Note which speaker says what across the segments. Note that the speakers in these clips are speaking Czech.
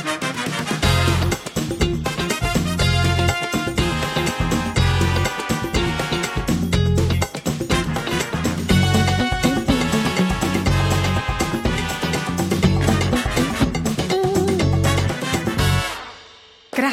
Speaker 1: Thank you.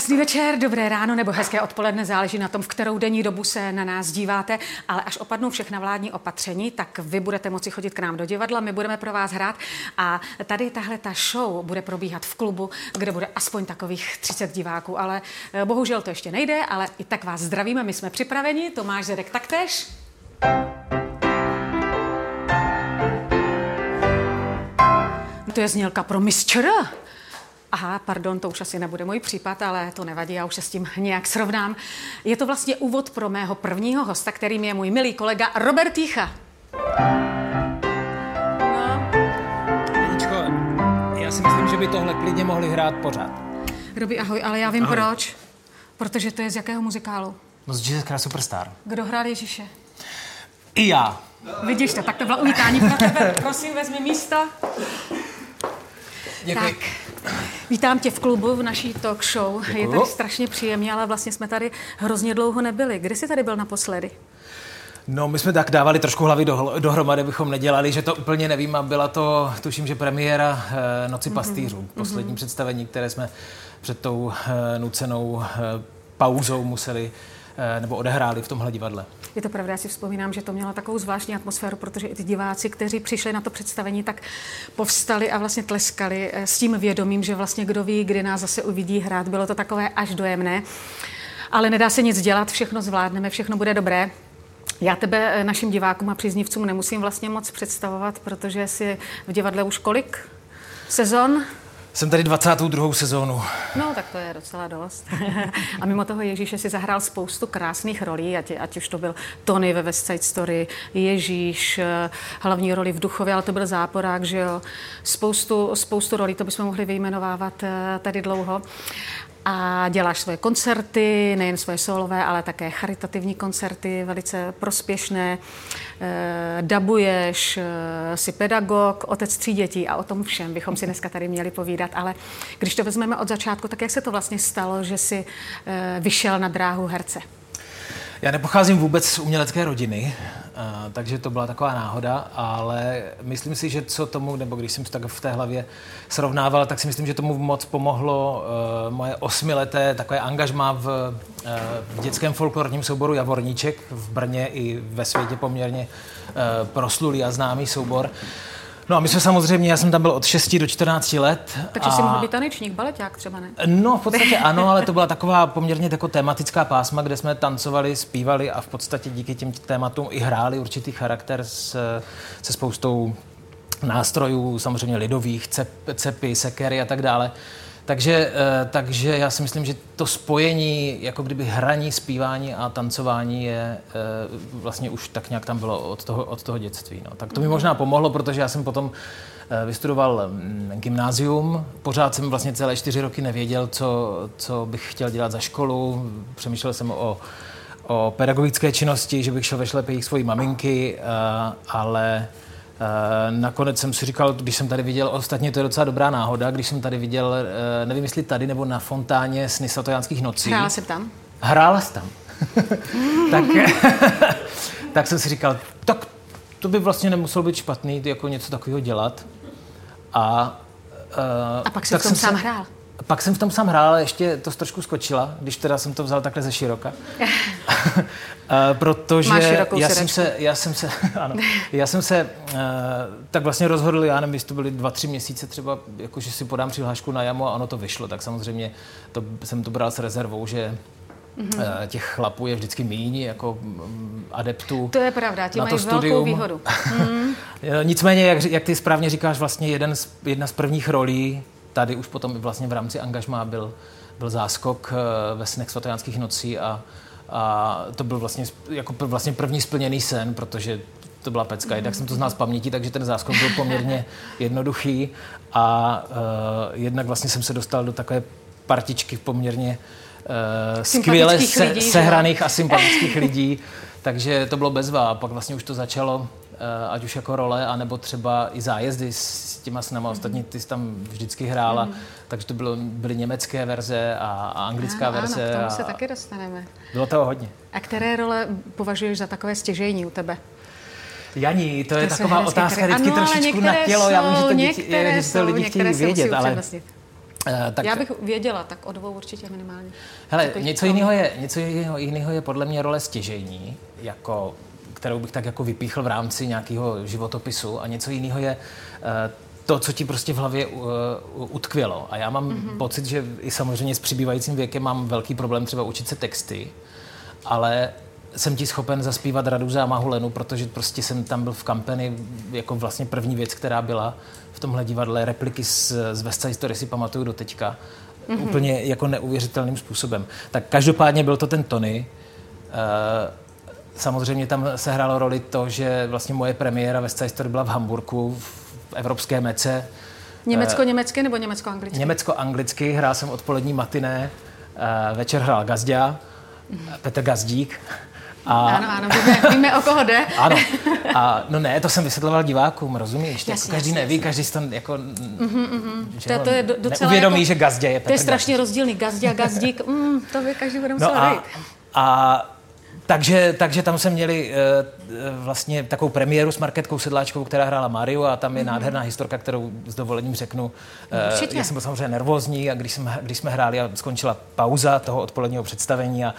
Speaker 1: Krásný večer, dobré ráno nebo hezké odpoledne, záleží na tom, v kterou denní dobu se na nás díváte, ale až opadnou všechna vládní opatření, tak vy budete moci chodit k nám do divadla, my budeme pro vás hrát a tady tahle ta show bude probíhat v klubu, kde bude aspoň takových 30 diváků, ale eh, bohužel to ještě nejde, ale i tak vás zdravíme, my jsme připraveni, Tomáš Zedek taktéž. To je znělka pro mistr. Aha, pardon, to už asi nebude můj případ, ale to nevadí, já už se s tím nějak srovnám. Je to vlastně úvod pro mého prvního hosta, kterým je můj milý kolega Robert Týcha.
Speaker 2: No. Aničko, já si myslím, že by tohle klidně mohli hrát pořád.
Speaker 1: Robi, ahoj, ale já vím
Speaker 2: Ahoj.
Speaker 1: proč. Protože to je z jakého muzikálu?
Speaker 2: No z Jesus Christ Superstar.
Speaker 1: Kdo hrál Ježíše?
Speaker 2: I já.
Speaker 1: Vidíš to, tak to bylo uvítání pro tebe. Prosím, vezmi místo.
Speaker 2: Děkuji.
Speaker 1: Tak, vítám tě v klubu v naší talk show. Je tady strašně příjemně, ale vlastně jsme tady hrozně dlouho nebyli. Kdy jsi tady byl naposledy?
Speaker 2: No, my jsme tak dávali trošku hlavy do, dohromady, bychom nedělali, že to úplně nevím a byla to, tuším, že premiéra eh, Noci pastýřů, mm-hmm. poslední představení, které jsme před tou eh, nucenou eh, pauzou museli eh, nebo odehráli v tomhle divadle.
Speaker 1: Je to pravda, já si vzpomínám, že to mělo takovou zvláštní atmosféru, protože i ty diváci, kteří přišli na to představení, tak povstali a vlastně tleskali eh, s tím vědomím, že vlastně kdo ví, kdy nás zase uvidí hrát. Bylo to takové až dojemné. Ale nedá se nic dělat, všechno zvládneme, všechno bude dobré. Já tebe eh, našim divákům a příznivcům nemusím vlastně moc představovat, protože si v divadle už kolik sezon?
Speaker 2: Jsem tady 22. sezónu.
Speaker 1: No, tak to je docela dost. a mimo toho Ježíše si zahrál spoustu krásných rolí, ať, ať už to byl Tony ve West Side Story, Ježíš, eh, hlavní roli v Duchově, ale to byl záporák, že jo. Spoustu, spoustu rolí, to bychom mohli vyjmenovávat eh, tady dlouho. A děláš svoje koncerty, nejen svoje solové, ale také charitativní koncerty, velice prospěšné. E, dabuješ, e, jsi pedagog, otec tří dětí a o tom všem bychom si dneska tady měli povídat. Ale když to vezmeme od začátku, tak jak se to vlastně stalo, že jsi e, vyšel na dráhu herce?
Speaker 2: Já nepocházím vůbec z umělecké rodiny, a, takže to byla taková náhoda, ale myslím si, že co tomu, nebo když jsem to tak v té hlavě srovnával, tak si myslím, že tomu moc pomohlo uh, moje osmileté takové angažmá v, uh, v dětském folklorním souboru Javorníček v Brně i ve světě poměrně uh, proslulý a známý soubor. No a my jsme samozřejmě, já jsem tam byl od 6 do 14 let.
Speaker 1: Takže a... jsi mohl být tanečník, baleták třeba, ne?
Speaker 2: No, v podstatě ano, ale to byla taková poměrně jako tematická pásma, kde jsme tancovali, zpívali a v podstatě díky těm tématům i hráli určitý charakter s, se spoustou nástrojů, samozřejmě lidových, cep, cepy, sekery a tak dále. Takže, eh, takže já si myslím, že to spojení, jako kdyby hraní, zpívání a tancování je eh, vlastně už tak nějak tam bylo od toho, od toho dětství. No. Tak to mi možná pomohlo, protože já jsem potom eh, vystudoval mm, gymnázium. Pořád jsem vlastně celé čtyři roky nevěděl, co, co bych chtěl dělat za školu. Přemýšlel jsem o, o pedagogické činnosti, že bych šel ve šlepejích svojí maminky, ale nakonec jsem si říkal, když jsem tady viděl, ostatně to je docela dobrá náhoda, když jsem tady viděl, uh, nevím jestli tady nebo na fontáně sny svatojánských nocí.
Speaker 1: Hrála jsem tam.
Speaker 2: Hrála jsi tam. tak, tak jsem si říkal, tak to by vlastně nemuselo být špatný jako něco takového dělat. A,
Speaker 1: uh, a pak jsi v tom sám se, hrál.
Speaker 2: Pak jsem v tom sám hrál, ale ještě to trošku skočila, když teda jsem to vzal takhle ze široka. uh, protože já jsem, se, já jsem se, ano, já jsem se uh, tak vlastně rozhodl, já nevím, jestli to byly dva, tři měsíce třeba, jako že si podám přihlášku na jamu a ono to vyšlo, tak samozřejmě to, jsem to bral s rezervou, že Mm-hmm. Těch chlapů je vždycky míň jako mm, adeptů.
Speaker 1: To je pravda, ti mají velkou výhodu. Mm.
Speaker 2: Nicméně, jak, jak ty správně říkáš, vlastně jeden z, jedna z prvních rolí tady už potom vlastně v rámci angažmá byl, byl záskok eh, ve snech svatojánských nocí a, a to byl vlastně, jako vlastně první splněný sen, protože to byla pecka. Jednak jsem to znal z paměti, takže ten záskok byl poměrně jednoduchý a uh, jednak vlastně jsem se dostal do takové partičky poměrně uh, skvěle se, lidí, sehraných a sympatických lidí, takže to bylo bezva. A pak vlastně už to začalo ať už jako role, anebo třeba i zájezdy s těma snama. Ostatně ty jsi tam vždycky hrála, mm. takže to bylo, byly německé verze a, a anglická
Speaker 1: ano,
Speaker 2: verze.
Speaker 1: Ano, k tomu
Speaker 2: a,
Speaker 1: se taky dostaneme.
Speaker 2: Bylo toho hodně.
Speaker 1: A které role považuješ za takové stěžejní u tebe?
Speaker 2: Janí, to, to je taková otázka které... vždycky ano, trošičku na tělo.
Speaker 1: Jsou,
Speaker 2: Já vím, že to,
Speaker 1: děti,
Speaker 2: že to lidi chtějí vědět, ale...
Speaker 1: Uh, tak... Já bych věděla, tak o dvou určitě minimálně.
Speaker 2: Hele, něco jiného, je, něco jiného, jiného je podle mě role stěžejní, jako, kterou bych tak jako vypíchl v rámci nějakého životopisu a něco jiného je uh, to, co ti prostě v hlavě uh, utkvělo. A já mám mm-hmm. pocit, že i samozřejmě s přibývajícím věkem mám velký problém třeba učit se texty, ale jsem ti schopen zaspívat Raduze a Mahulenu, protože prostě jsem tam byl v kampeni jako vlastně první věc, která byla v tomhle divadle. Repliky z, z West Side Story si pamatuju do teďka. Mm-hmm. Úplně jako neuvěřitelným způsobem. Tak každopádně byl to ten Tony. Uh, samozřejmě tam se hrálo roli to, že vlastně moje premiéra West Side Story byla v Hamburgu, v evropské mece.
Speaker 1: Německo-německy nebo německo-anglicky?
Speaker 2: Německo-anglicky. Hrál jsem odpolední matiné, uh, večer hrál Gazdia. Petr Gazdík.
Speaker 1: A... Ano, ano, víme, víme, o koho jde.
Speaker 2: ano. A, no ne, to jsem vysvětloval divákům, rozumíš? Jasně, každý jasně, neví, každý si tam jako...
Speaker 1: Mm-hmm, mm-hmm. Že to, to je docela
Speaker 2: neuvědomí,
Speaker 1: jako,
Speaker 2: že Gazdě je
Speaker 1: Petr To je strašně Gazdík. rozdílný. Gazdě a Gazdík, mm, to by každý bude musel no
Speaker 2: a, a takže, takže tam jsme měli uh, vlastně takovou premiéru s Marketkou Sedláčkou, která hrála Mariu a tam je mm-hmm. nádherná historka, kterou s dovolením řeknu. Uh, já jsem byl samozřejmě nervózní a když jsme, když jsme hráli a skončila pauza toho odpoledního představení a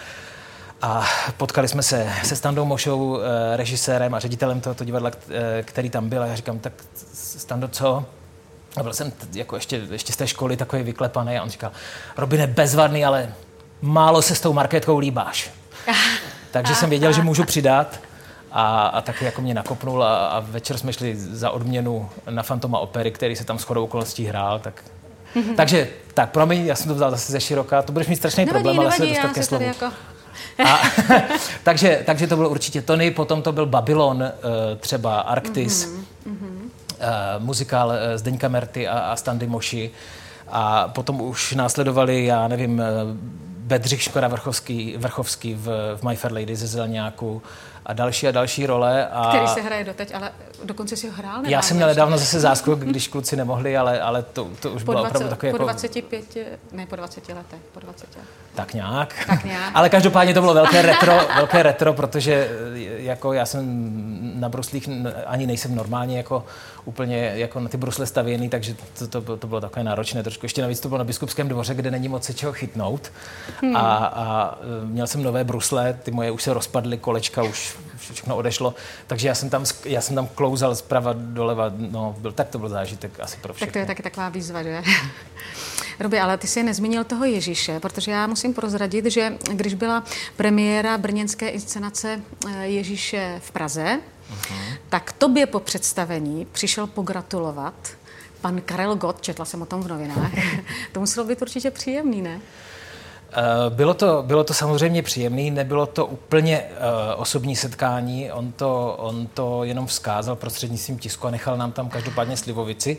Speaker 2: a potkali jsme se se Standou Mošou, eh, režisérem a ředitelem tohoto divadla, eh, který tam byl. A já říkám, tak Stando, co? A byl jsem jako ještě, ještě z té školy takový vyklepaný a on říkal, Robine, bezvadný, ale málo se s tou marketkou líbáš. Takže jsem věděl, že můžu přidat a, a taky jako mě nakopnul a, a večer jsme šli za odměnu na Fantoma opery, který se tam shodou okolností hrál, tak Mm-hmm. Takže, tak promiň, já jsem to vzal zase ze široka, to budeš mít strašný nevadí, problém, nevadí, ale se dostat ke slovu. Jako a, takže, takže to byl určitě Tony, potom to byl Babylon, eh, třeba Arktis, mm-hmm. uh, muzikál uh, Zdeňka Merty a, a Standy Moši. A potom už následovali, já nevím, Bedřich Škoda Vrchovský, Vrchovský v, v My Fair Lady ze Zelňáku a další a další role. A...
Speaker 1: Který se hraje doteď, ale dokonce si ho hrál?
Speaker 2: Já jsem měl nedávno zase záskok, když kluci nemohli, ale, ale to, to už po bylo 20, opravdu takové
Speaker 1: po jako... 25, ne, po 20 letech, po 20 letech.
Speaker 2: Tak nějak.
Speaker 1: Tak nějak.
Speaker 2: ale každopádně to bylo velké retro, velké retro, protože jako já jsem na bruslích ani nejsem normálně jako úplně jako na ty brusle stavěný, takže to, to, to bylo takové náročné trošku. Ještě navíc to bylo na Biskupském dvoře, kde není moc se čeho chytnout. Hmm. A, a měl jsem nové brusle, ty moje už se rozpadly, kolečka už všechno odešlo, takže já jsem tam, já jsem tam klouzal zprava doleva, no, byl, tak to byl zážitek asi pro všechny.
Speaker 1: Tak to je taky taková výzva, že? Robi, ale ty jsi nezmínil toho Ježíše, protože já musím prozradit, že když byla premiéra brněnské inscenace eh, Ježíše v Praze, uh-huh. tak tobě po představení přišel pogratulovat pan Karel Gott, četla jsem o tom v novinách. to muselo být určitě příjemný, ne?
Speaker 2: Eh, bylo to, bylo to samozřejmě příjemné, nebylo to úplně uh, osobní setkání, on to, on to jenom vzkázal prostřednictvím tisku a nechal nám tam každopádně slivovici,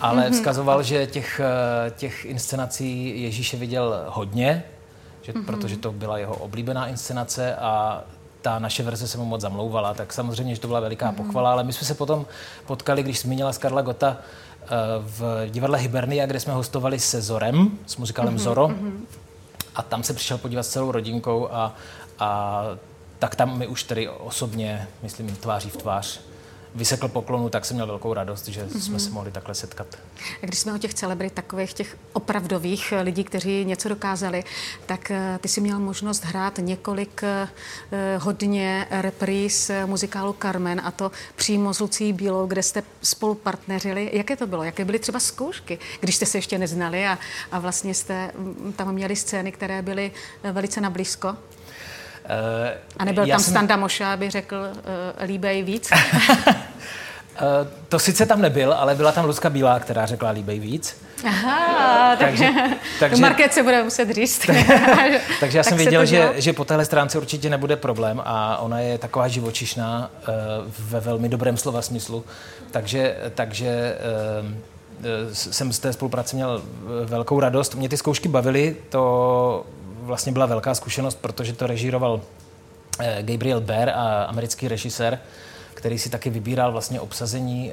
Speaker 2: ale mm-hmm. vzkazoval, že těch, uh, těch inscenací Ježíše viděl hodně, že, mm-hmm. protože to byla jeho oblíbená inscenace a ta naše verze se mu moc zamlouvala, tak samozřejmě, že to byla veliká mm-hmm. pochvala, ale my jsme se potom potkali, když zmínila Karla Gota, v divadle Hibernia, kde jsme hostovali se Zorem, s muzikálem mm-hmm, Zoro. Mm-hmm a tam se přišel podívat s celou rodinkou a, a tak tam mi už tedy osobně, myslím, tváří v tvář vysekl poklonu, tak jsem měl velkou radost, že mm-hmm. jsme se mohli takhle setkat.
Speaker 1: A když jsme o těch celebrit, takových těch opravdových eh, lidí, kteří něco dokázali, tak eh, ty jsi měl možnost hrát několik eh, hodně repríz muzikálu Carmen a to přímo s Lucí Bílou, kde jste spolu partneřili. Jaké to bylo? Jaké byly třeba zkoušky, když jste se ještě neznali a, a vlastně jste mm, tam měli scény, které byly velice nablízko? Uh, a nebyl tam jsem... Standa Moša, aby řekl uh, líbej víc? uh,
Speaker 2: to sice tam nebyl, ale byla tam Luzka Bílá, která řekla líbej víc.
Speaker 1: Aha, takže, takže Market se bude muset říct.
Speaker 2: takže já jsem věděl, že, že po téhle stránce určitě nebude problém a ona je taková živočišná ve velmi dobrém slova smyslu. Takže, takže jsem z té spolupráce měl velkou radost. Mě ty zkoušky bavily, to vlastně byla velká zkušenost, protože to režíroval eh, Gabriel Bear, a americký režisér, který si taky vybíral vlastně obsazení,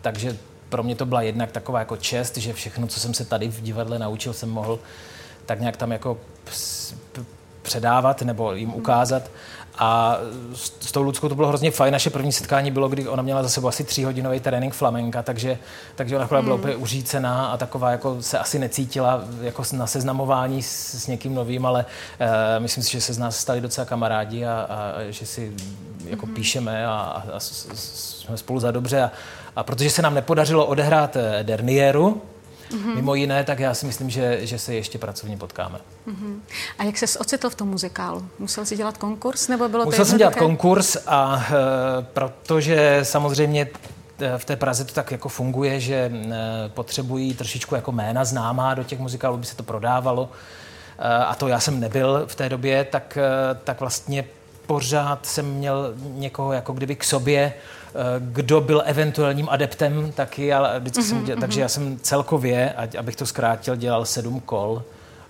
Speaker 2: takže pro mě to byla jednak taková jako čest, že všechno, co jsem se tady v divadle naučil, jsem mohl tak nějak tam jako předávat nebo jim ukázat. A s tou Ludskou to bylo hrozně fajn. Naše první setkání bylo, kdy ona měla za sebou asi tříhodinový trénink flamenka, takže, takže ona byla mm. úplně uřícená a taková jako se asi necítila jako na seznamování s, s někým novým, ale uh, myslím si, že se z nás stali docela kamarádi a, a že si jako mm. píšeme a, a, a jsme spolu za dobře. A, a protože se nám nepodařilo odehrát eh, Dernieru, mm-hmm. mimo jiné, tak já si myslím, že, že se ještě pracovně potkáme. Mm-hmm.
Speaker 1: A jak se ocitl v tom muzikálu? Musel jsi dělat konkurs, nebo bylo
Speaker 2: Musel to jsem dělat konkurs a e, protože samozřejmě eh, v té Praze to tak jako funguje, že e, potřebují trošičku jako jména známá do těch muzikálů, aby se to prodávalo. A to já jsem nebyl v té době, tak, tak vlastně pořád jsem měl někoho jako kdyby k sobě, Eh, kdo byl eventuálním adeptem taky, ale vždycky mm-hmm, jsem dělal, mm-hmm. takže já jsem celkově, abych to zkrátil, dělal sedm kol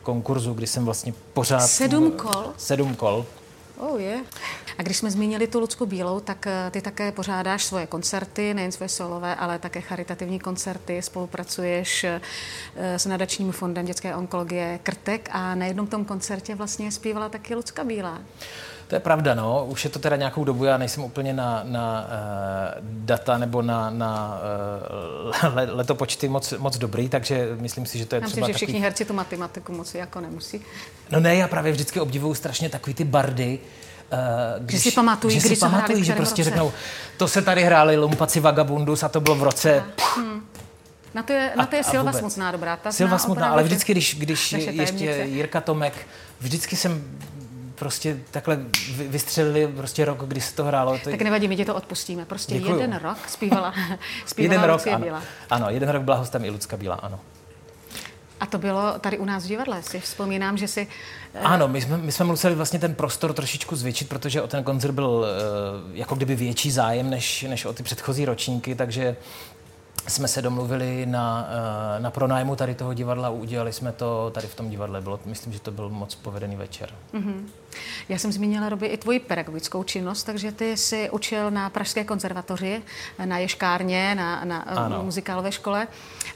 Speaker 2: konkurzu, kdy jsem vlastně pořád...
Speaker 1: Sedm kol?
Speaker 2: Sedm kol.
Speaker 1: Oh. Yeah. A když jsme zmínili tu Lucku Bílou, tak eh, ty také pořádáš svoje koncerty, nejen svoje solové, ale také charitativní koncerty. Spolupracuješ eh, s nadačním fondem dětské onkologie Krtek a na jednom tom koncertě vlastně zpívala taky Lucka Bílá.
Speaker 2: To je pravda, no. Už je to teda nějakou dobu, já nejsem úplně na, na uh, data nebo na, na uh, letopočty moc, moc dobrý, takže myslím si, že to je
Speaker 1: já
Speaker 2: třeba
Speaker 1: myslím, že všichni herci tu matematiku moc jako nemusí.
Speaker 2: No ne, já právě vždycky obdivuju strašně takový ty bardy,
Speaker 1: Uh, když, že si pamatují,
Speaker 2: že si pamatují, že prostě roce. řeknou, to se tady hráli Lumpaci Vagabundus a to bylo v roce... Hmm.
Speaker 1: Na to je, na to je a, Silva a Smutná dobrá.
Speaker 2: Ta Silva Smutná, ale vždycky, když, když ještě Jirka Tomek, vždycky jsem prostě takhle vystřelili prostě rok, kdy se to hrálo. To...
Speaker 1: Tak nevadí, my ti to odpustíme. Prostě Děkuju. jeden rok zpívala, zpívala jeden rok,
Speaker 2: ano.
Speaker 1: Bílá.
Speaker 2: Ano, jeden rok byla hostem i Lucka Bílá, ano.
Speaker 1: A to bylo tady u nás v divadle, si vzpomínám, že si...
Speaker 2: Eh, ano, my jsme, my jsme museli vlastně ten prostor trošičku zvětšit, protože o ten koncert byl uh, jako kdyby větší zájem než, než o ty předchozí ročníky, takže jsme se domluvili na, eh, na pronájmu tady toho divadla, udělali jsme to tady v tom divadle. Bylo, myslím, že to byl moc povedený večer. Mm-hmm.
Speaker 1: Já jsem zmínila, Roby, i tvoji pedagogickou činnost, takže ty jsi učil na Pražské konzervatoři, na Ješkárně, na, na eh, ano. muzikálové škole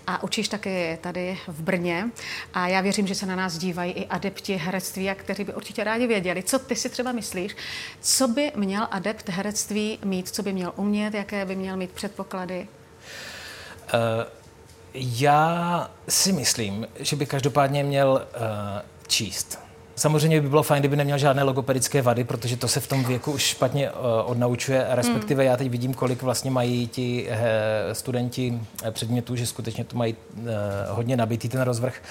Speaker 1: a učíš taky tady v Brně. A já věřím, že se na nás dívají i adepti herectví, a kteří by určitě rádi věděli. Co ty si třeba myslíš, co by měl adept herectví mít, co by měl umět, jaké by měl mít předpoklady?
Speaker 2: Uh, já si myslím, že by každopádně měl uh, číst. Samozřejmě by bylo fajn, kdyby neměl žádné logopedické vady, protože to se v tom věku už špatně uh, odnaučuje, respektive mm. já teď vidím, kolik vlastně mají ti studenti předmětů, že skutečně to mají hodně nabitý ten rozvrh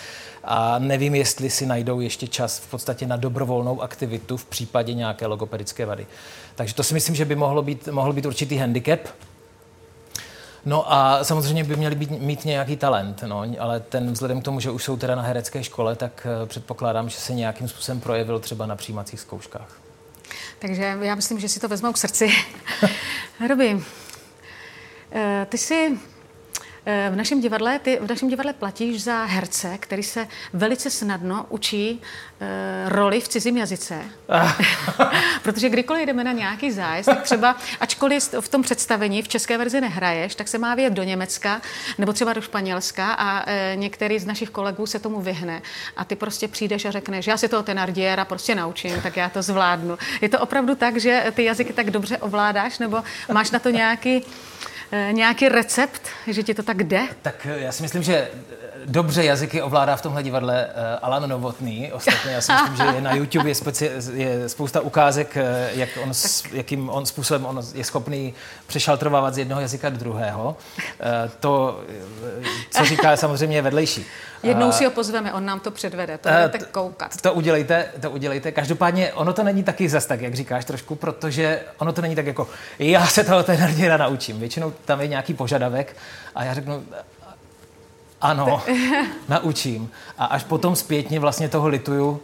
Speaker 2: a nevím, jestli si najdou ještě čas v podstatě na dobrovolnou aktivitu v případě nějaké logopedické vady. Takže to si myslím, že by mohlo být, mohlo být určitý handicap, No a samozřejmě by měli být, mít nějaký talent, no, ale ten vzhledem k tomu, že už jsou teda na herecké škole, tak uh, předpokládám, že se nějakým způsobem projevil třeba na přijímacích zkouškách.
Speaker 1: Takže já myslím, že si to vezmou k srdci. Robi, eh, ty jsi Eh, v našem divadle, ty v našem divadle platíš za herce, který se velice snadno učí uh, roli v cizím jazyce. Protože kdykoliv jdeme na nějaký zájezd, tak třeba, ačkoliv v tom představení v české verzi nehraješ, tak se má vyjet do Německa nebo třeba do Španělska a uh, některý z našich kolegů se tomu vyhne. A ty prostě přijdeš a řekneš, já si toho tenardiera prostě naučím, tak já to zvládnu. Je to opravdu tak, že ty jazyky tak dobře ovládáš, nebo máš na to nějaký Eh, nějaký recept, že ti to tak jde?
Speaker 2: Tak eh, já si myslím, že eh, dobře jazyky ovládá v tomhle divadle Alan Novotný. Ostatně já si myslím, že je na YouTube je, speci- je spousta ukázek, jak on, jakým on způsobem on je schopný přešaltrovávat z jednoho jazyka do druhého. To, co říká, samozřejmě je vedlejší.
Speaker 1: Jednou si ho pozveme, on nám to předvede, to budete koukat.
Speaker 2: To udělejte, to udělejte. Každopádně ono to není taky zas tak, jak říkáš trošku, protože ono to není tak jako, já se toho ten naučím. Většinou tam je nějaký požadavek a já řeknu, ano, naučím. A až potom zpětně vlastně toho lituju,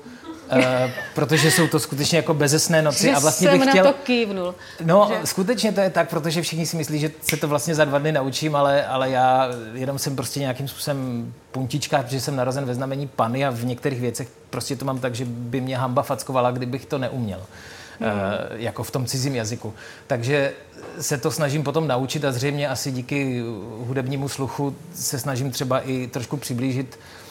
Speaker 2: Uh, protože jsou to skutečně jako bezesné noci
Speaker 1: že
Speaker 2: a vlastně
Speaker 1: bych
Speaker 2: chtěl...
Speaker 1: na to kývnul.
Speaker 2: No, že... skutečně to je tak, protože všichni si myslí, že se to vlastně za dva dny naučím, ale, ale já jenom jsem prostě nějakým způsobem puntička, protože jsem narozen ve znamení Pany a v některých věcech prostě to mám tak, že by mě hamba fackovala, kdybych to neuměl. Hmm. jako v tom cizím jazyku. Takže se to snažím potom naučit a zřejmě asi díky hudebnímu sluchu se snažím třeba i trošku přiblížit Eh,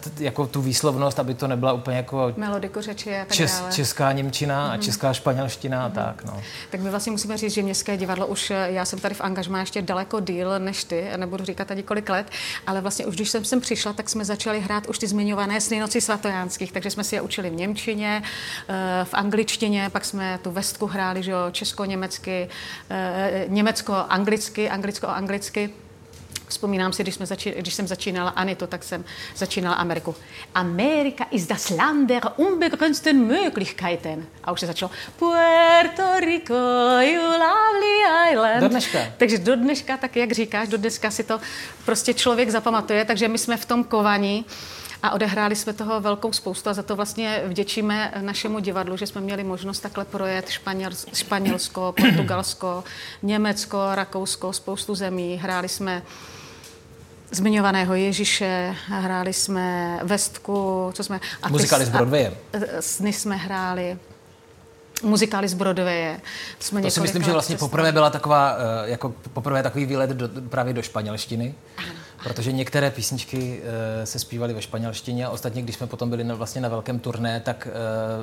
Speaker 2: t- jako tu výslovnost, aby to nebyla úplně jako
Speaker 1: melodiku řeči a tak
Speaker 2: čes,
Speaker 1: dále.
Speaker 2: česká němčina mm-hmm. a mhm. česká španělština mm-hmm. a tak. No.
Speaker 1: Tak my vlastně musíme říct, že Městské divadlo už, eh, já jsem tady v angažmá ještě daleko díl než ty, nebudu říkat tady kolik let, ale vlastně už když jsem sem přišla, tak jsme začali hrát už ty zmiňované sny noci svatojánských, takže jsme si je učili v Němčině, eh, v angličtině, pak jsme tu vestku hráli, že jo, česko-německy, německo-anglicky, anglicko-anglicky, Vzpomínám si, když, jsme začí, když jsem začínala Anitu, tak jsem začínala Ameriku. Amerika ist das Land der unbegrenzten Möglichkeiten. A už se začalo Puerto Rico, you lovely island.
Speaker 2: Do dneška.
Speaker 1: Takže do dneška, tak jak říkáš, do dneška si to prostě člověk zapamatuje, takže my jsme v tom kovaní a odehráli jsme toho velkou spoustu a za to vlastně vděčíme našemu divadlu, že jsme měli možnost takhle projet Španělsko, Portugalsko, Německo, Rakousko, spoustu zemí. Hráli jsme zmiňovaného Ježíše, hráli jsme Vestku, co jsme...
Speaker 2: A Muzikály z Broadwaye.
Speaker 1: Sny jsme hráli, muzikály z Broadwaye.
Speaker 2: To, jsme to si myslím, že vlastně poprvé byla taková, eh, jako poprvé takový výlet do, právě do španělštiny. Ano. Protože některé písničky uh, se zpívaly ve španělštině a ostatně, když jsme potom byli na, vlastně na velkém turné, tak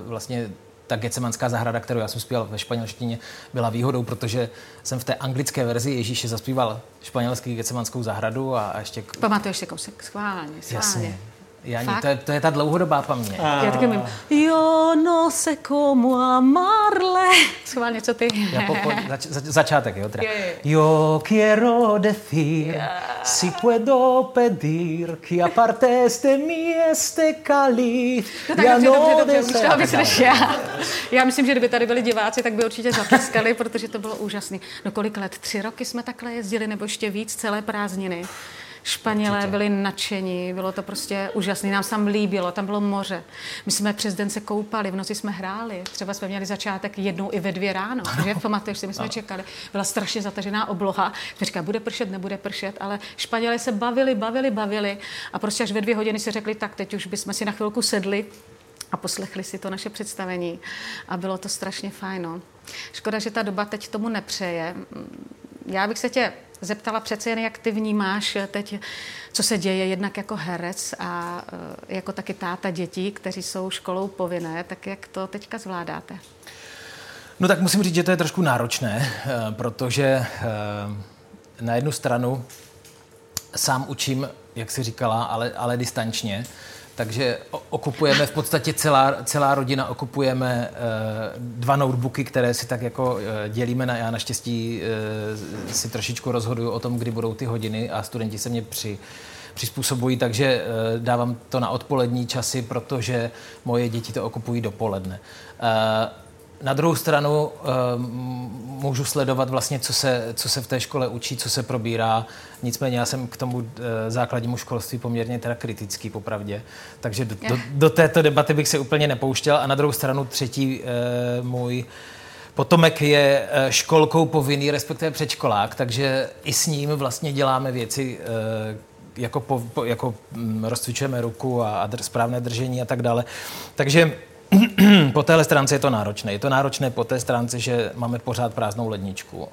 Speaker 2: uh, vlastně ta Gecemanská zahrada, kterou já jsem zpíval ve španělštině, byla výhodou, protože jsem v té anglické verzi Ježíše zaspíval španělský Gecemanskou zahradu a, ještě...
Speaker 1: Pamatuješ si kousek? Schválně, schválně. Jasně.
Speaker 2: Já, to, je, to je ta dlouhodobá paměť.
Speaker 1: A... Já taky mím, jo no se komu amarle. Schválně, co ty?
Speaker 2: Já po, po, zač, zač, začátek, jo? Teda. Yo quiero decir, yeah. si puedo pedir, que aparte este mi este cáliz,
Speaker 1: no, tak dobře, no dobře, dobře, dobře, dobře, já. já myslím, že kdyby tady byli diváci, tak by určitě zatleskali, protože to bylo úžasné. No kolik let? Tři roky jsme takhle jezdili, nebo ještě víc, celé prázdniny. Španělé Určitě. byli nadšení, bylo to prostě úžasné, nám se tam líbilo, tam bylo moře. My jsme přes den se koupali, v noci jsme hráli, třeba jsme měli začátek jednou i ve dvě ráno, že pamatuješ si, my jsme čekali, byla strašně zatažená obloha, jsme říkali, bude pršet, nebude pršet, ale Španělé se bavili, bavili, bavili a prostě až ve dvě hodiny si řekli, tak teď už bychom si na chvilku sedli a poslechli si to naše představení a bylo to strašně fajn. No. Škoda, že ta doba teď tomu nepřeje. Já bych se tě zeptala přece jen, jak ty vnímáš teď, co se děje jednak jako herec a eh, jako taky táta dětí, kteří jsou školou povinné, tak jak to teďka zvládáte?
Speaker 2: No tak musím říct, že to je trošku náročné, eh, protože eh, na jednu stranu sám učím, jak jsi říkala, ale, ale distančně, takže okupujeme v podstatě celá, celá rodina, okupujeme uh, dva notebooky, které si tak jako uh, dělíme. Na, já naštěstí uh, si trošičku rozhoduju o tom, kdy budou ty hodiny a studenti se mě při, přizpůsobují, takže dávám to na odpolední časy, protože moje děti to okupují dopoledne. Na druhou stranu uh, můžu sledovat vlastně, co se, co se v té škole učí, co se probírá. Nicméně já jsem k tomu uh, základnímu školství poměrně teda kritický, popravdě. Takže do, do, do této debaty bych se úplně nepouštěl. A na druhou stranu třetí uh, můj potomek je školkou povinný, respektive předškolák, takže i s ním vlastně děláme věci, jako, po, jako um, rozcvičujeme ruku a, a správné držení a tak dále. Takže po téhle stránce je to náročné. Je to náročné po té stránce, že máme pořád prázdnou ledničku.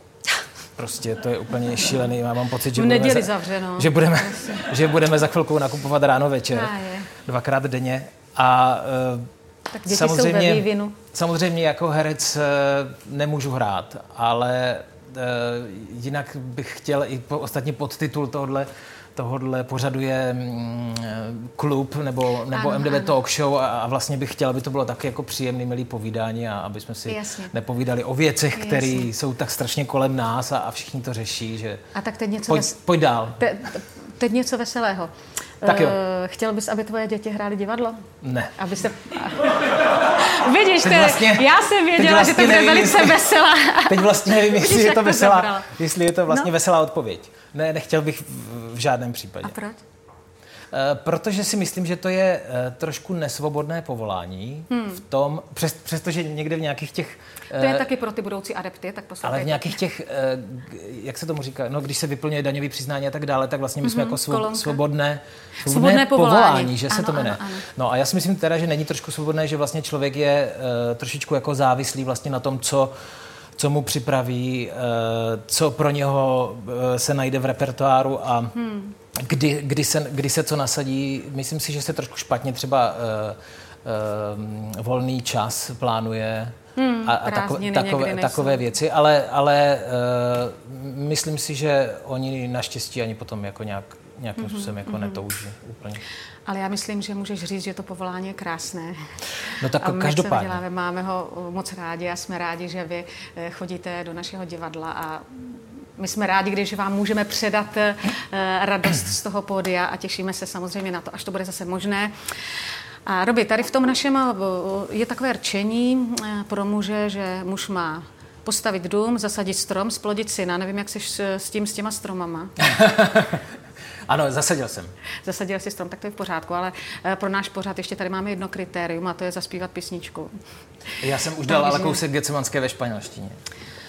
Speaker 2: Prostě to je úplně šílený. Já mám pocit, že budeme, za, že, budeme, že budeme za chvilku nakupovat ráno večer. Dvakrát denně. A
Speaker 1: uh, tak samozřejmě,
Speaker 2: samozřejmě jako herec uh, nemůžu hrát, ale uh, jinak bych chtěl i po, ostatně podtitul tohle tohohle pořadu je mm, klub nebo, nebo ano, MDV ano. Talk Show a, a vlastně bych chtěla, aby to bylo taky jako příjemný, milý povídání a aby jsme si Jasně. nepovídali o věcech, které jsou tak strašně kolem nás a, a všichni to řeší. Že...
Speaker 1: A tak teď něco...
Speaker 2: Pojď, ves... pojď dál.
Speaker 1: Te, teď něco veselého.
Speaker 2: Tak jo. Uh,
Speaker 1: chtěl bys, aby tvoje děti hrály divadlo?
Speaker 2: Ne.
Speaker 1: Aby se... Vidíš, teď vlastně, já jsem věděla, vlastně že to bude velice jestli, veselá.
Speaker 2: Teď vlastně nevím, jestli je to veselá, jestli je to vlastně no? veselá odpověď. Ne, nechtěl bych v, v žádném případě.
Speaker 1: A proč?
Speaker 2: Eh, protože si myslím, že to je eh, trošku nesvobodné povolání hmm. v tom, přes, přestože někde v nějakých těch...
Speaker 1: To je taky pro ty budoucí adepty, tak
Speaker 2: poslouchejte. Ale v nějakých těch, jak se tomu říká, no když se vyplňuje daňový přiznání a tak dále, tak vlastně my jsme mm-hmm, jako svo, svobodné, svobodné,
Speaker 1: svobodné povolání, povolání
Speaker 2: že ano, se to jmenuje. No a já si myslím teda, že není trošku svobodné, že vlastně člověk je uh, trošičku jako závislý vlastně na tom, co co mu připraví, co pro něho se najde v repertoáru a hmm kdy, kdy, se, kdy se co nasadí. Myslím si, že se trošku špatně třeba uh, uh, volný čas plánuje hmm, a, a tako, takové, takové věci, ale, ale uh, myslím si, že oni naštěstí ani potom jako nějak, nějakým mm-hmm, způsobem jako mm-hmm. netouží úplně.
Speaker 1: Ale já myslím, že můžeš říct, že to povolání je krásné.
Speaker 2: No tak a my, každopádně.
Speaker 1: děláme, máme ho moc rádi a jsme rádi, že vy chodíte do našeho divadla a my jsme rádi, když vám můžeme předat eh, radost z toho pódia a těšíme se samozřejmě na to, až to bude zase možné. A Robi, tady v tom našem eh, je takové rčení eh, pro muže, že muž má postavit dům, zasadit strom, splodit syna. Nevím, jak jsi s tím, s těma stromama.
Speaker 2: Ano, zasadil jsem.
Speaker 1: Zasadil si strom, tak to je v pořádku, ale pro náš pořád ještě tady máme jedno kritérium a to je zaspívat písničku.
Speaker 2: Já jsem už dal ale kousek Gecemanské ve španělštině.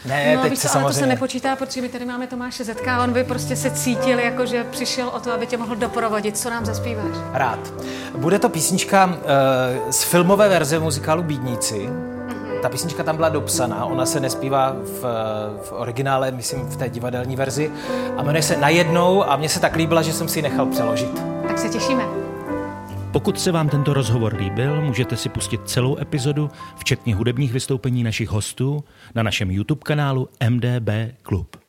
Speaker 2: Ne,
Speaker 1: no, teď víš, se samozřejmě... ale to se nepočítá, protože my tady máme Tomáše Zetka a on by prostě se cítil, jako že přišel o to, aby tě mohl doprovodit. Co nám zaspíváš?
Speaker 2: Rád. Bude to písnička uh, z filmové verze muzikálu Bídníci. Mm-hmm. Ta písnička tam byla dopsaná, ona se nespívá v, v originále, myslím v té divadelní verzi a jmenuje se Najednou a mně se tak líbila, že jsem si ji nechal přeložit.
Speaker 1: Tak se těšíme.
Speaker 3: Pokud se vám tento rozhovor líbil, můžete si pustit celou epizodu, včetně hudebních vystoupení našich hostů, na našem YouTube kanálu MDB Klub.